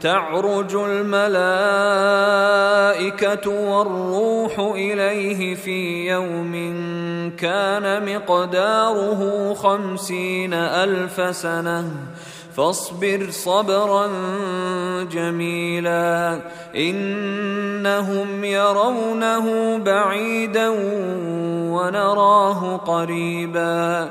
تعرج الملائكة والروح إليه في يوم كان مقداره خمسين ألف سنة. فاصبر صبرا جميلا. إنهم يرونه بعيدا ونراه قريبا.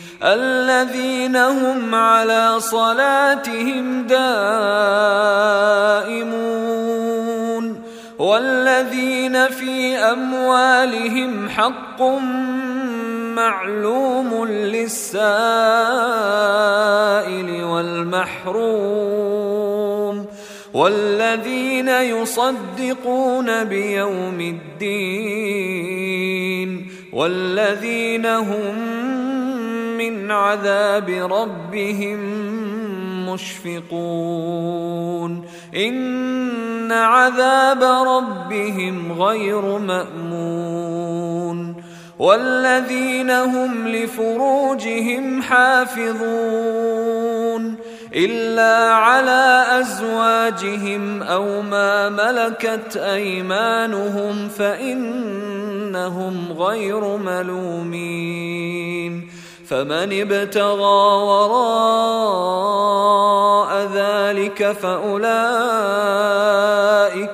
الذين هم على صلاتهم دائمون والذين في أموالهم حق معلوم للسائل والمحروم والذين يصدقون بيوم الدين والذين هم من عذاب ربهم مشفقون. إن عذاب ربهم غير مأمون. والذين هم لفروجهم حافظون. إلا على أزواجهم أو ما ملكت أيمانهم فإنهم غير ملومين. فمن ابتغى وراء ذلك فأولئك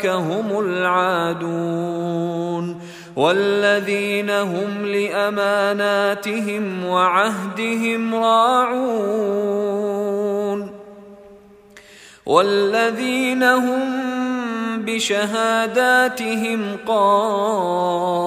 هم العادون والذين هم لأماناتهم وعهدهم راعون والذين هم بشهاداتهم قائمون